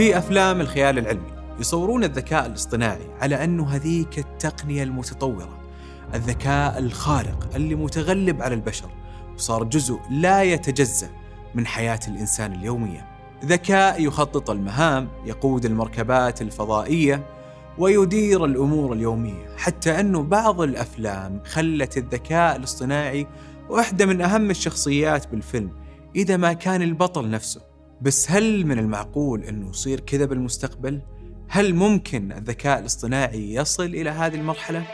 في أفلام الخيال العلمي يصورون الذكاء الاصطناعي على أنه هذيك التقنية المتطورة الذكاء الخارق اللي متغلب على البشر وصار جزء لا يتجزأ من حياة الإنسان اليومية. ذكاء يخطط المهام يقود المركبات الفضائية ويدير الأمور اليومية حتى أنه بعض الأفلام خلت الذكاء الاصطناعي وأحدة من أهم الشخصيات بالفيلم إذا ما كان البطل نفسه. بس هل من المعقول أنه يصير كذا بالمستقبل؟ هل ممكن الذكاء الاصطناعي يصل إلى هذه المرحلة؟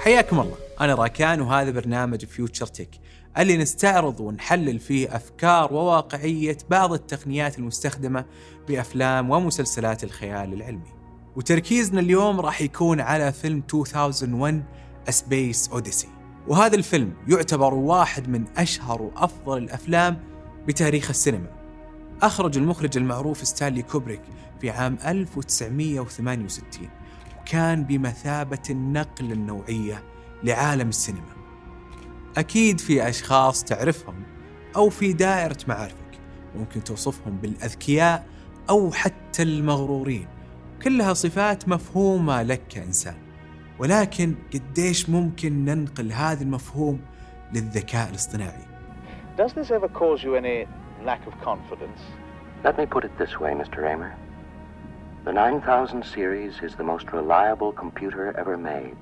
حياكم الله أنا راكان وهذا برنامج فيوتشر تك اللي نستعرض ونحلل فيه أفكار وواقعية بعض التقنيات المستخدمة بأفلام ومسلسلات الخيال العلمي وتركيزنا اليوم راح يكون على فيلم 2001 A Space Odyssey. وهذا الفيلم يعتبر واحد من أشهر وأفضل الأفلام بتاريخ السينما. أخرج المخرج المعروف ستانلي كوبريك في عام 1968 وكان بمثابة النقل النوعية لعالم السينما. أكيد في أشخاص تعرفهم أو في دائرة معارفك. ممكن توصفهم بالأذكياء أو حتى المغرورين. كلها صفات مفهومة لك كإنسان ولكن قديش ممكن ننقل هذا المفهوم للذكاء الاصطناعي Does this ever cause you any lack of confidence? Let me put it this way, Mr. Raymer. The 9000 series is the most reliable computer ever made.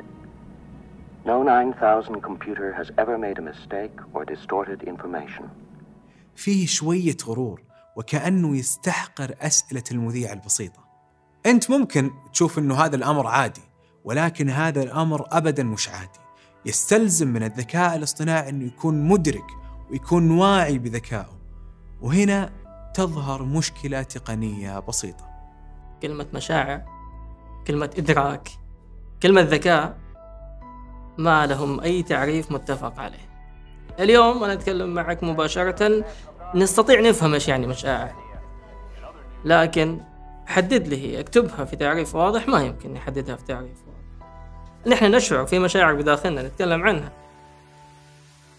No 9000 computer has ever made a mistake or distorted information. فيه شوية غرور وكأنه يستحقر أسئلة المذيع البسيطة أنت ممكن تشوف أنه هذا الأمر عادي ولكن هذا الأمر أبدا مش عادي. يستلزم من الذكاء الاصطناعي أنه يكون مدرك ويكون واعي بذكائه. وهنا تظهر مشكلة تقنية بسيطة. كلمة مشاعر كلمة إدراك كلمة ذكاء ما لهم أي تعريف متفق عليه. اليوم أنا أتكلم معك مباشرة. نستطيع نفهم إيش يعني مشاعر. لكن حدد لي هي اكتبها في تعريف واضح؟ ما يمكن نحددها في تعريف واضح. نحن نشعر في مشاعر بداخلنا نتكلم عنها.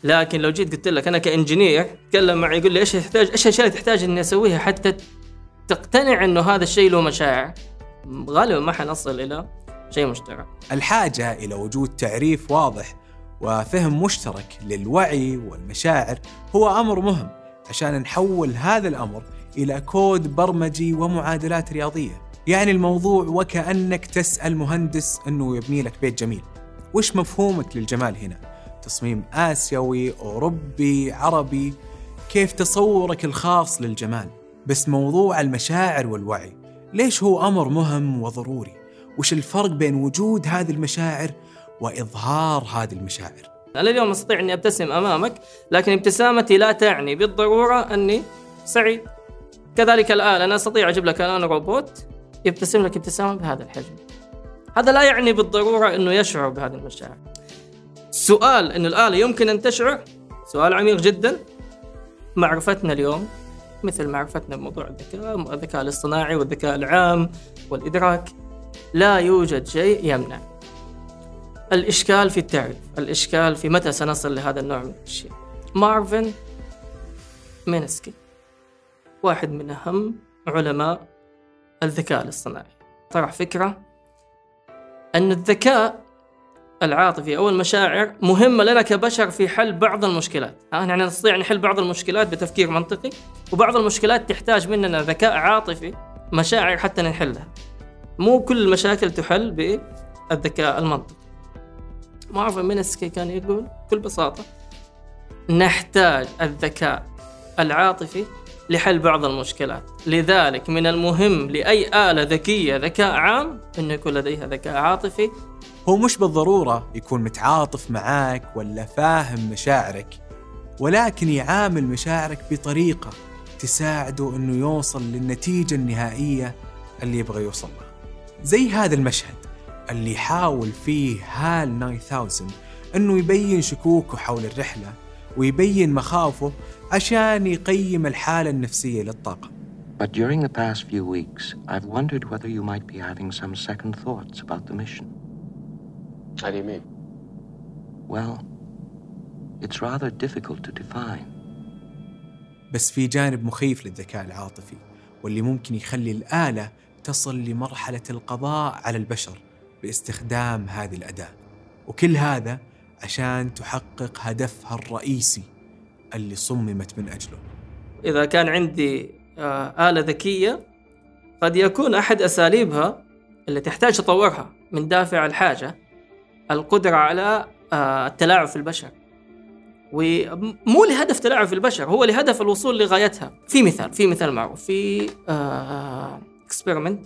لكن لو جيت قلت لك أنا كإنجينير تكلم معي يقول لي إيش تحتاج إيش الأشياء اللي تحتاج إني أسويها حتى تقتنع إنه هذا الشيء له مشاعر؟ غالبا ما حنصل إلى شيء مشترك. الحاجة إلى وجود تعريف واضح وفهم مشترك للوعي والمشاعر هو أمر مهم. عشان نحول هذا الأمر إلى كود برمجي ومعادلات رياضية يعني الموضوع وكأنك تسأل مهندس أنه يبني لك بيت جميل وش مفهومك للجمال هنا؟ تصميم آسيوي، أوروبي، عربي كيف تصورك الخاص للجمال بس موضوع المشاعر والوعي ليش هو أمر مهم وضروري؟ وش الفرق بين وجود هذه المشاعر وإظهار هذه المشاعر؟ أنا اليوم أستطيع أني أبتسم أمامك لكن ابتسامتي لا تعني بالضرورة أني سعيد كذلك الآن أنا أستطيع أجيب لك الآن روبوت يبتسم لك ابتسامة بهذا الحجم. هذا لا يعني بالضرورة أنه يشعر بهذه المشاعر. سؤال أن الآلة يمكن أن تشعر؟ سؤال عميق جدا. معرفتنا اليوم مثل معرفتنا بموضوع الذكاء الذكاء الاصطناعي والذكاء العام والإدراك لا يوجد شيء يمنع. الإشكال في التعريف الإشكال في متى سنصل لهذا النوع من الأشياء. مارفن مينسكي. واحد من أهم علماء الذكاء الاصطناعي. طرح فكرة أن الذكاء العاطفي أو المشاعر مهمة لنا كبشر في حل بعض المشكلات. يعني نستطيع نحل بعض المشكلات بتفكير منطقي وبعض المشكلات تحتاج مننا ذكاء عاطفي مشاعر حتى نحلها. مو كل المشاكل تحل بالذكاء المنطقي. مارفن مينسكي كان يقول بكل بساطة نحتاج الذكاء العاطفي لحل بعض المشكلات. لذلك من المهم لأي آلة ذكية ذكاء عام أنه يكون لديها ذكاء عاطفي. هو مش بالضرورة يكون متعاطف معاك ولا فاهم مشاعرك ولكن يعامل مشاعرك بطريقة تساعده أنه يوصل للنتيجة النهائية اللي يبغى يوصل لها. زي هذا المشهد اللي حاول فيه هال 9000 أنه يبين شكوكه حول الرحلة ويبين مخاوفه عشان يقيم الحالة النفسية للطاقم But during the past few weeks, I've wondered whether you might be having some second thoughts about the mission. How do you mean? well, it's rather difficult to define. بس في جانب مخيف للذكاء العاطفي واللي ممكن يخلي الآلة تصل لمرحلة القضاء على البشر باستخدام هذه الأداة وكل هذا عشان تحقق هدفها الرئيسي اللي صممت من أجله. إذا كان عندي آه، آلة ذكية قد يكون أحد أساليبها اللي تحتاج تطورها من دافع الحاجة القدرة على آه، التلاعب في البشر. ومو لهدف تلاعب في البشر هو لهدف الوصول لغايتها. في مثال في مثال معروف في اكسبيرمنت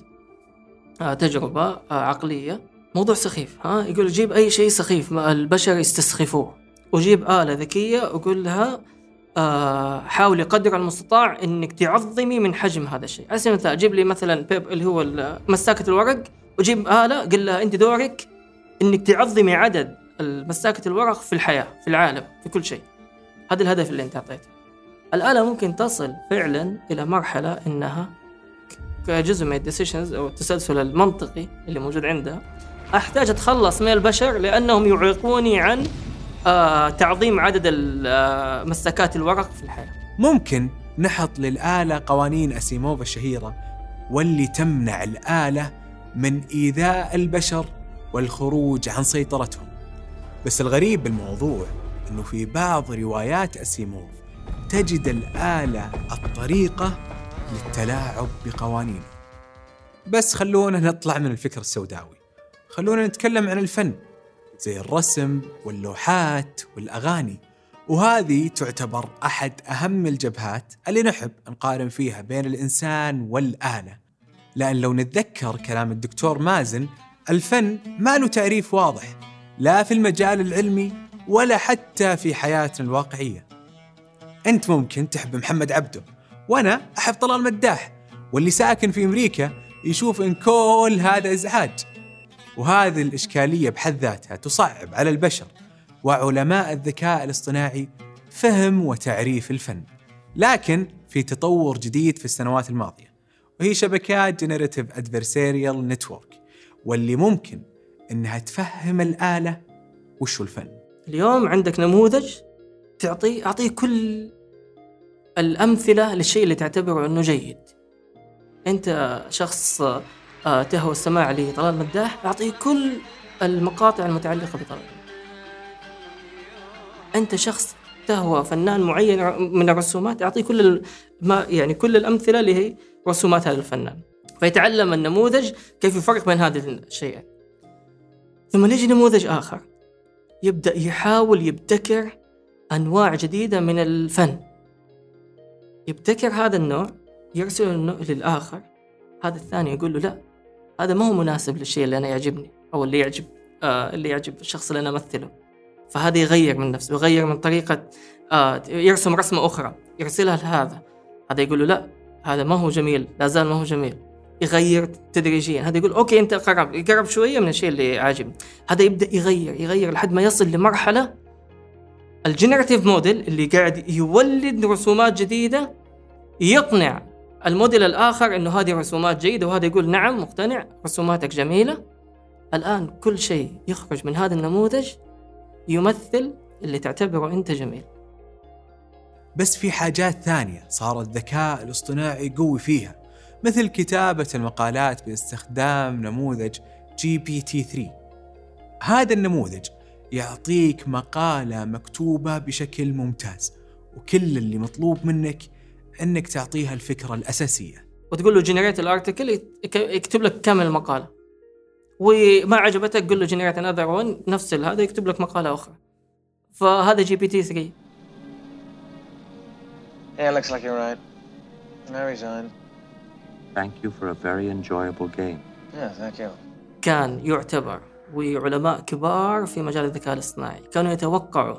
تجربة آه، عقلية. موضوع سخيف ها يقول جيب أي شيء سخيف البشر يستسخفوه وجيب آلة ذكية وقول لها آه، حاولي قدر المستطاع إنك تعظمي من حجم هذا الشيء، على سبيل المثال جيب لي مثلا بيب اللي هو مساكة الورق وجيب آلة قل لها أنت دورك إنك تعظمي عدد مساكة الورق في الحياة في العالم في كل شيء. هذا الهدف اللي أنت أعطيته. الآلة ممكن تصل فعلا إلى مرحلة إنها كجزء من الديسيشنز أو التسلسل المنطقي اللي موجود عندها أحتاج أتخلص من البشر لأنهم يعيقوني عن آه تعظيم عدد آه، مساكات الورق في الحياة. ممكن نحط للآلة قوانين أسيموف الشهيرة واللي تمنع الآلة من إيذاء البشر والخروج عن سيطرتهم. بس الغريب بالموضوع أنه في بعض روايات أسيموف تجد الآلة الطريقة للتلاعب بقوانينه. بس خلونا نطلع من الفكر السوداوي. خلونا نتكلم عن الفن زي الرسم واللوحات والأغاني. وهذه تعتبر أحد أهم الجبهات اللي نحب نقارن فيها بين الإنسان والآلة. لأن لو نتذكر كلام الدكتور مازن الفن ما له تعريف واضح لا في المجال العلمي ولا حتى في حياتنا الواقعية. أنت ممكن تحب محمد عبده وأنا أحب طلال مداح واللي ساكن في أمريكا يشوف إن كل هذا إزعاج. وهذه الإشكالية بحد ذاتها تصعب على البشر وعلماء الذكاء الاصطناعي فهم وتعريف الفن لكن في تطور جديد في السنوات الماضية وهي شبكات generative adversarial network واللي ممكن إنها تفهم الآلة وشو الفن اليوم عندك نموذج تعطيه أعطيه كل الأمثلة للشيء اللي تعتبره إنه جيد. أنت شخص تهوى السماع لطلال مداح أعطيه كل المقاطع المتعلقة بطلال. أنت شخص تهوى فنان معين من الرسومات أعطيه كل ما يعني كل الأمثلة اللي هي رسومات هذا الفنان. فيتعلم النموذج كيف يفرق بين هذه الشيئين. ثم يجي نموذج آخر يبدأ يحاول يبتكر أنواع جديدة من الفن يبتكر هذا النوع يرسل للآخر هذا الثاني يقول له لا هذا ما هو مناسب للشيء اللي أنا يعجبني أو اللي يعجب آه اللي يعجب الشخص اللي أنا أمثله. فهذا يغير من نفسه يغير من طريقة آه يرسم رسمة أخرى يرسلها لهذا. هذا يقول له لا هذا ما هو جميل لا زال ما هو جميل. يغير تدريجيا هذا يقول okay أنت قرب يقرب شوية من الشيء اللي عاجبني. هذا يبدأ يغير يغير لحد ما يصل لمرحلة ال generative model اللي قاعد يولد رسومات جديدة يقنع الموديل الآخر إنه هذه رسومات جيدة وهذا يقول نعم مقتنع رسوماتك جميلة. الآن كل شيء يخرج من هذا النموذج يمثل اللي تعتبره أنت جميل. بس في حاجات ثانية صار الذكاء الاصطناعي قوي فيها مثل كتابة المقالات باستخدام نموذج GPT 3 هذا النموذج يعطيك مقالة مكتوبة بشكل ممتاز وكل اللي مطلوب منك إنك تعطيها الفكرة الأساسية وتقول له generate article يكتب لك كامل المقالة وما عجبتك قول له generate another one نفس هذا يكتب لك مقالة أخرى فهذا GPT 3 Yeah, looks like you're right. I resigned. Thank you for a very enjoyable game. Yeah, thank you. كان يعتبر وعلماء كبار في مجال الذكاء الاصطناعي كانوا يتوقعوا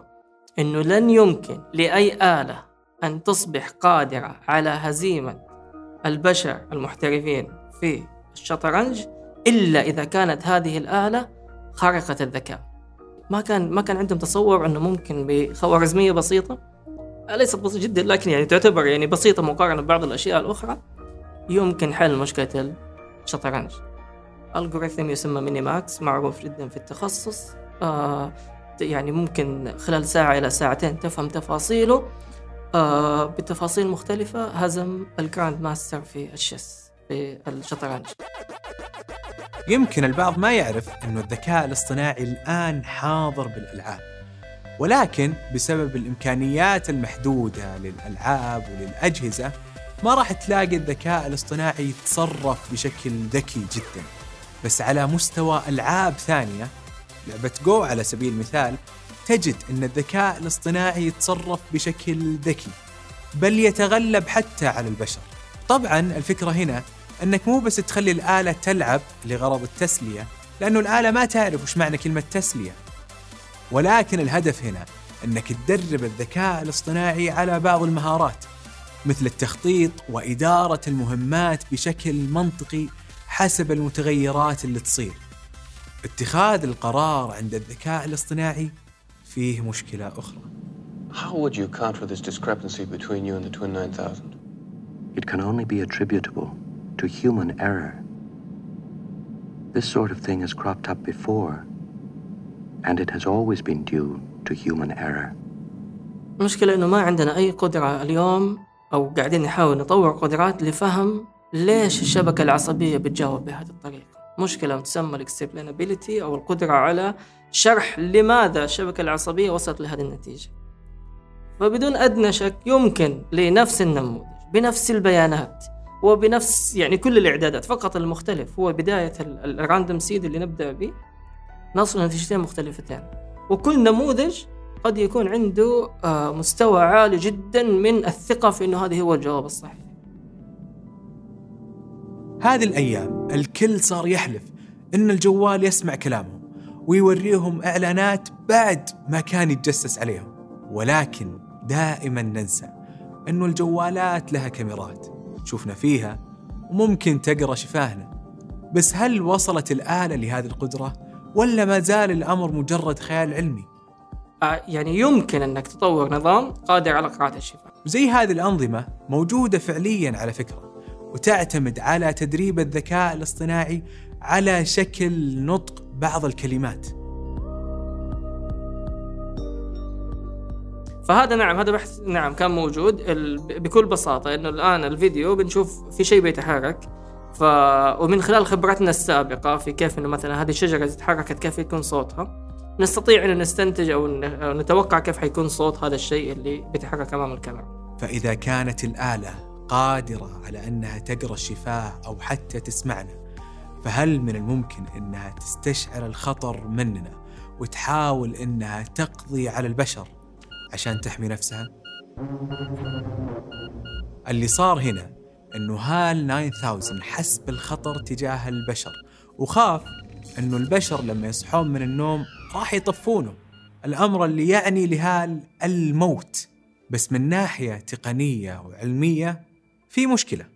إنه لن يمكن لأي آلة أن تصبح قادرة على هزيمة البشر المحترفين في الشطرنج إلا إذا كانت هذه الآلة خارقة الذكاء. ما كان ما كان عندهم تصور إنه ممكن بخوارزمية بسيطة؟ ليست بسيطة جدا لكن يعني تعتبر يعني بسيطة مقارنة ببعض الأشياء الأخرى يمكن حل مشكلة الشطرنج. algorithm يسمى minimax معروف جدا في التخصص. آه يعني ممكن خلال ساعة إلى ساعتين تفهم تفاصيله. بتفاصيل مختلفة. هزم ال grandmaster في ال chess في الشطرنج. يمكن البعض ما يعرف أنه الذكاء الاصطناعي الآن حاضر بالألعاب ولكن بسبب الإمكانيات المحدودة للألعاب وللأجهزة ما راح تلاقي الذكاء الاصطناعي يتصرف بشكل ذكي جدا. بس على مستوى ألعاب ثانية لعبة جو على سبيل المثال تجد أن الذكاء الاصطناعي يتصرف بشكل ذكي بل يتغلب حتى على البشر. طبعا الفكرة هنا أنك مو بس تخلي الآلة تلعب لغرض التسلية لأنه الآلة ما تعرف وش معنى كلمة تسلية. ولكن الهدف هنا أنك تدرب الذكاء الاصطناعي على بعض المهارات مثل التخطيط وإدارة المهمات بشكل منطقي حسب المتغيرات اللي تصير. اتخاذ القرار عند الذكاء الاصطناعي فيه مشكلة أخرى How would you account for this discrepancy between you and the Twin 9000? It can only be attributable to human error. This sort of thing has cropped up before, and it has always been due to human error. المشكلة إنه ما عندنا أي قدرة اليوم أو قاعدين نحاول نطور قدرات لفهم ليش الشبكة العصبية بتجاوب بهذه الطريقة مشكلة تسمى ال explainability أو القدرة على شرح لماذا الشبكة العصبية وصلت لهذه النتيجة. فبدون أدنى شك يمكن لنفس النموذج بنفس البيانات وبنفس يعني كل الإعدادات فقط المختلف هو بداية ال random seed اللي نبدأ به نصل لنتيجتين مختلفتين. وكل نموذج قد يكون عنده آه، مستوى عالي جدا من الثقة في أنه هذا هو الجواب الصحيح. هذه الأيام الكل صار يحلف إن الجوال يسمع كلامهم ويوريهم إعلانات بعد ما كان يتجسس عليهم. ولكن دائما ننسى إنه الجوالات لها كاميرات تشوفنا فيها وممكن تقرأ شفاهنا. بس هل وصلت الآلة لهذه القدرة ولا ما زال الأمر مجرد خيال علمي؟ آه، يعني يمكن أنك تطور نظام قادر على قراءة الشفاه وزي هذه الأنظمة موجودة فعليا على فكرة وتعتمد على تدريب الذكاء الاصطناعي على شكل نطق بعض الكلمات. فهذا نعم هذا بحث نعم كان موجود. بكل بساطة إنه الآن الفيديو بنشوف في شيء بيتحرك. ف... ومن خلال خبرتنا السابقة في كيف إنه مثلا هذه الشجرة إذا تحركت كيف يكون صوتها؟ نستطيع ان نستنتج أو نتوقع كيف حيكون صوت هذا الشيء اللي بيتحرك أمام الكاميرا. فإذا كانت الآلة قادرة على أنها تقرأ الشفاه أو حتى تسمعنا فهل من الممكن أنها تستشعر الخطر مننا وتحاول أنها تقضي على البشر عشان تحمي نفسها؟ اللي صار هنا أنه هال 9000 حس بالخطر تجاه البشر وخاف أنه البشر لما يصحون من النوم راح يطفونه الأمر اللي يعني لهال الموت بس من ناحية تقنية وعلمية في مشكلة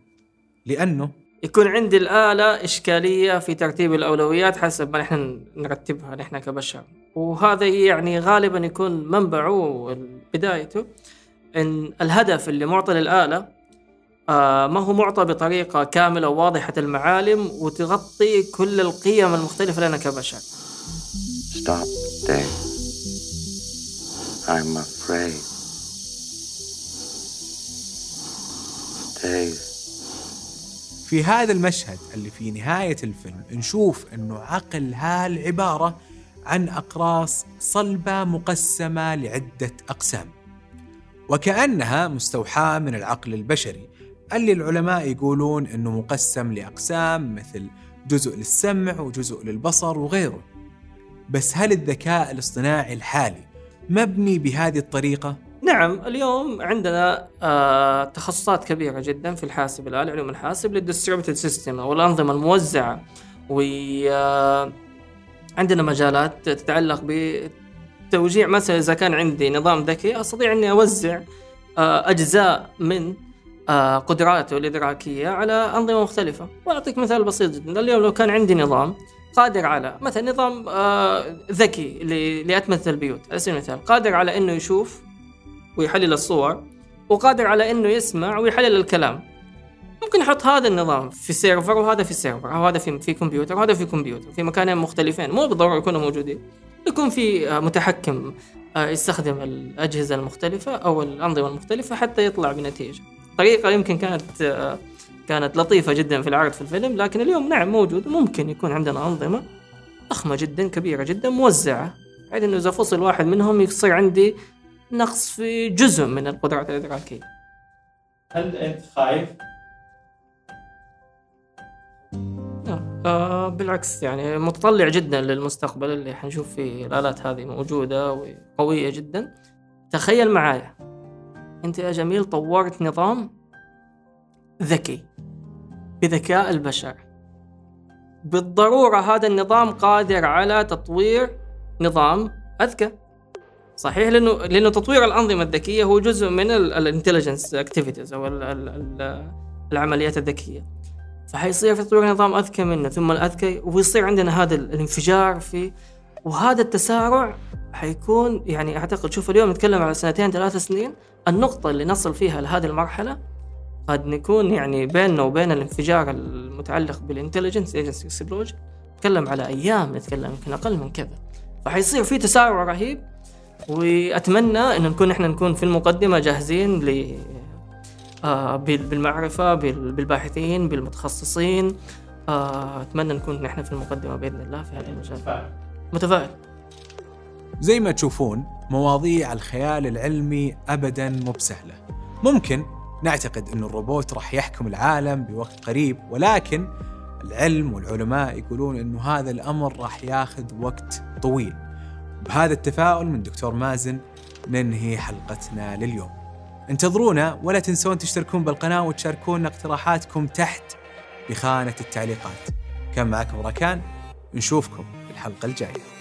لأنه يكون عندي الآلة إشكالية في ترتيب الأولويات حسب ما نحن نرتبها نحن كبشر وهذا يعني غالبا يكون منبعه بدايته إن الهدف اللي معطى للآلة آه ما هو معطى بطريقة كاملة وواضحة المعالم وتغطي كل القيم المختلفة لنا كبشر Stop, Dave. I'm afraid. Dave. في هذا المشهد اللي في نهاية الفيلم نشوف أنه عقل هال عبارة عن أقراص صلبة مقسمة لعدة أقسام وكأنها مستوحاة من العقل البشري اللي العلماء يقولون أنه مقسم لأقسام مثل جزء للسمع وجزء للبصر وغيره بس هل الذكاء الاصطناعي الحالي مبني بهذه الطريقة؟ نعم اليوم عندنا آه تخصصات كبيرة جدا في الحاسب الآلي علوم الحاسب لل distributed system أو الأنظمة الموزعة. و آه، عندنا مجالات تتعلق بتوزيع مثلا إذا كان عندي نظام ذكي أستطيع أني أوزع آه أجزاء من آه قدراته الإدراكية على أنظمة مختلفة. وأعطيك مثال بسيط جدا. اليوم لو كان عندي نظام قادر على مثلا نظام آه ذكي ل- لأتمة البيوت على سبيل المثال قادر على أنه يشوف ويحلل الصور وقادر على إنه يسمع ويحلل الكلام. ممكن أحط هذا النظام في server وهذا في server أو هذا في في كمبيوتر وهذا في كمبيوتر في مكانين مختلفين. مو بالضروره يكونوا موجودين. يكون في آه، متحكم آه، يستخدم الأجهزة المختلفة أو الأنظمة المختلفة حتى يطلع بنتيجة. طريقة يمكن كانت آه، كانت لطيفة جدا في العرض في الفيلم لكن اليوم نعم موجود. ممكن يكون عندنا أنظمة ضخمه جدا كبيرة جدا موزعة بحيث إنه إذا فصل واحد منهم يصير عندي نقص في جزء من القدرات الادراكية. هل أنت خايف؟ آه بالعكس يعني متطلع جدا للمستقبل اللي حنشوف فيه. الآلات هذه موجودة وقوية جدا. تخيل معايا. أنت يا جميل طورت نظام ذكي بذكاء البشر. بالضرورة هذا النظام قادر على تطوير نظام أذكى. صحيح لأنه لأنه تطوير الأنظمة الذكية هو جزء من ال intelligence activities ال العمليات الذكية. فحيصير في تطوير نظام أذكى منه ثم الأذكى ويصير عندنا هذا الانفجار في وهذا التسارع حيكون يعني أعتقد شوف اليوم نتكلم على سنتين ثلاث سنين النقطة اللي نصل فيها لهذه المرحلة قد نكون يعني بيننا وبين الانفجار المتعلق بال intelligence agency نتكلم على أيام نتكلم يمكن أقل من كذا. فحيصير في تسارع رهيب. وأتمنى إن نكون إحنا نكون في المقدمة جاهزين ل آه، بالمعرفة بالباحثين بالمتخصصين. آه، أتمنى نكون نحن في المقدمة بإذن الله في هذا المجال. متفائل. زي ما تشوفون مواضيع الخيال العلمي أبدا مو بسهلة. ممكن نعتقد أن الروبوت راح يحكم العالم بوقت قريب ولكن العلم والعلماء يقولون أنه هذا الأمر راح ياخذ وقت طويل. بهذا التفاؤل من دكتور مازن ننهي حلقتنا لليوم. انتظرونا ولا تنسون تشتركون بالقناة وتشاركون اقتراحاتكم تحت بخانة التعليقات. كان معكم ركان نشوفكم في الحلقة الجاية.